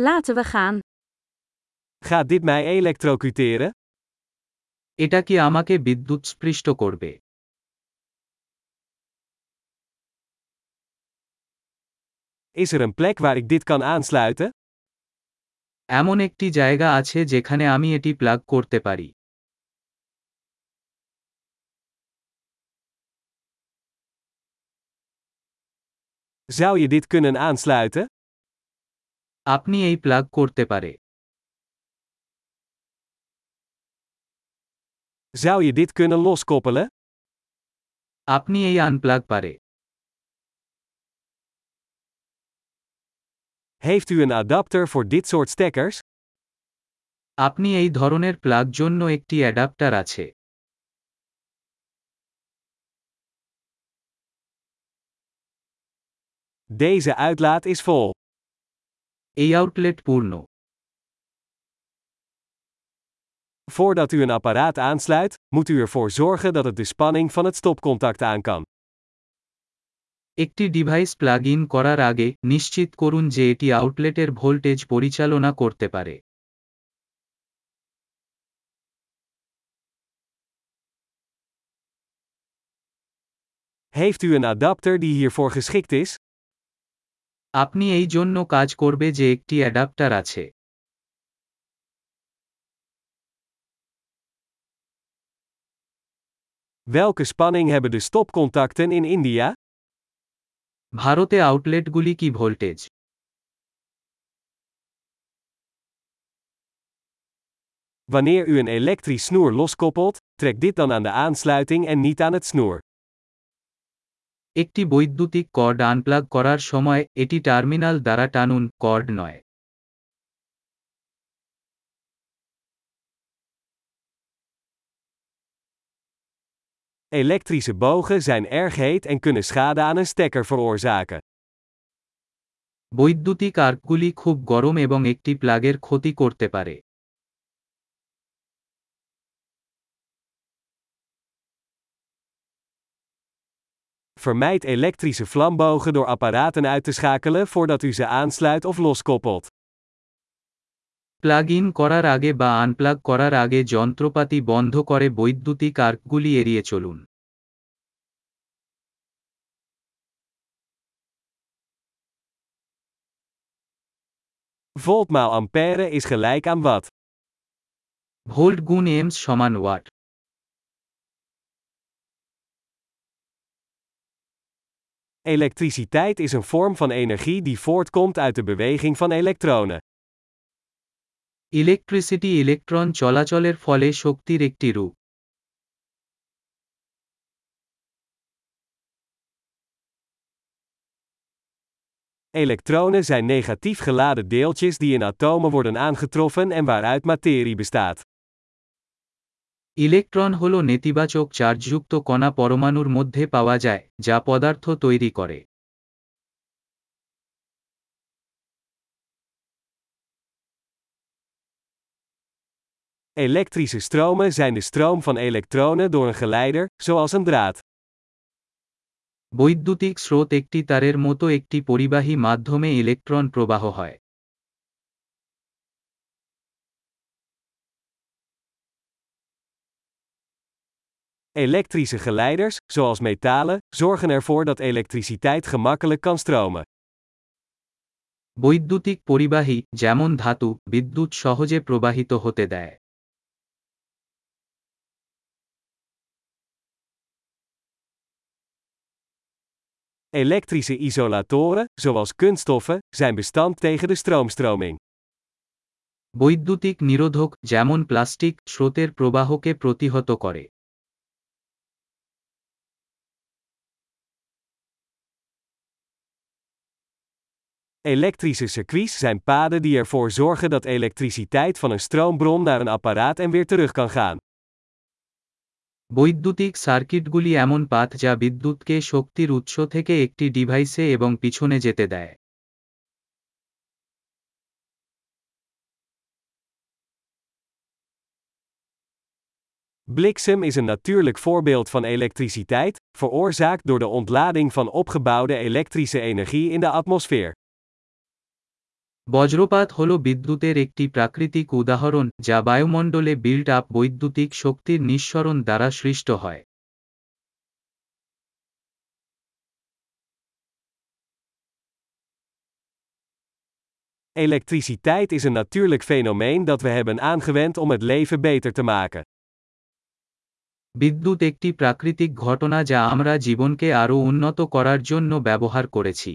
Laten we gaan. Gaat dit mij elektrocuteren? এটা কি আমাকে বিদ্যুৎস্পৃষ্ট করবে Is er een plek waar ik dit kan aansluiten? এমন একটি জায়গা আছে যেখানে আমি এটি প্লাগ করতে পারি Zou je dit kunnen aansluiten? আপনি এই প্লাগ করতে পারে Zou je dit kunnen loskoppelen? আপনি এই আনপ্লাগ পারে Heeft u een adapter voor dit soort stekkers? আপনি এই ধরনের প্লাগ জন্য একটি অ্যাডাপ্টার আছে Deze uitlaat is vol. এই আউটলেট পূর্ণ Voordat u een apparaat aansluit, moet u ervoor zorgen dat het de spanning van het stopcontact aan kan. একটি ডিভাইস প্লাগ ইন করার আগে নিশ্চিত করুন যে এটি আউটলেটের ভোল্টেজ পরিচালনা করতে পারে Heeft u een adapter die hiervoor geschikt is? আপনি এই জন্য কাজ করবে যে একটি অ্যাডাপ্টার আছে Welke spanning hebben de stopcontacten in India? ভারতে আউটলেটগুলি কি voltage Wanneer u een elektrisch snoer loskoppelt, trek dit dan aan de aansluiting en niet aan het snoer. একটি বৈদ্যুতিক কর্ড আনপ্লাগ করার সময় এটি টার্মিনাল দ্বারা টানুন কর্ড নয় Elektrische bogen zijn erg heet en kunnen schade aan een stekker veroorzaken. বৈদ্যুতিক আর্কগুলি খুব গরম এবং একটি প্লাগের ক্ষতি করতে পারে Vermijd elektrische vlambogen door apparaten uit te schakelen voordat u ze aansluit of loskoppelt. Plug in করার আগে বা আনপ্লাগ করার আগে যন্ত্রপাতি বন্ধ করে বৈদ্যুতিক আর্কগুলি এড়িয়ে চলুন Volt maal ampère is gelijk aan watt. Volt গুণ এমস সমান watt Elektriciteit is een vorm van energie die voortkomt uit de beweging van elektronen. Electricity electron চলাচলের ফলে শক্তির একটি রূপ Elektronen zijn negatief geladen deeltjes die in atomen worden aangetroffen en waaruit materie bestaat. Electron হল নেতিবাচক চার্জযুক্ত কণা পরমাণুর মধ্যে পাওয়া যায় যা পদার্থ তৈরি করে Elektrische stromen zijn de stroom van elektronen door een geleider, zoals een draad. বৈদ্যুতিক স্রোত একটি তারের মতো একটি পরিবাহী মাধ্যমে ইলেকট্রন প্রবাহ হয় Elektrische geleiders, zoals metalen, zorgen ervoor dat elektriciteit gemakkelijk kan stromen. বৈদ্যুতিক পরিবাহী যেমন ধাতু বিদ্যুৎ সহজে প্রবাহিত হতে দেয় Elektrische isolatoren, zoals kunststoffen, zijn bestand tegen de stroomstroming. বৈদ্যুতিক নিরোধক যেমন প্লাস্টিক স্রোতের প্রবাহকে প্রতিহত করে Elektrische circuits zijn paden die ervoor zorgen dat elektriciteit van een stroombron naar een apparaat en weer terug kan gaan. বৈদ্যুতিক সার্কিটগুলি এমন পাথ যা বিদ্যুৎকে শক্তির উৎস থেকে একটি ডিভাইসে এবং পিছনে যেতে দেয় Bliksem is een natuurlijk voorbeeld van elektriciteit, veroorzaakt door de ontlading van opgebouwde elektrische energie in de atmosfeer. বজ্রপাত হল বিদ্যুতের একটি প্রাকৃতিক উদাহরণ যা বায়ুমণ্ডলে বিল্ড আপ বৈদ্যুতিক শক্তির নিঃসরণ দ্বারা সৃষ্ট হয় Elektriciteit is een natuurlijk fenomeen dat we hebben aangewend om het leven beter te maken. বিদ্যুৎ একটি প্রাকৃতিক ঘটনা যা আমরা জীবনকে আরও উন্নত করার জন্য ব্যবহার করেছি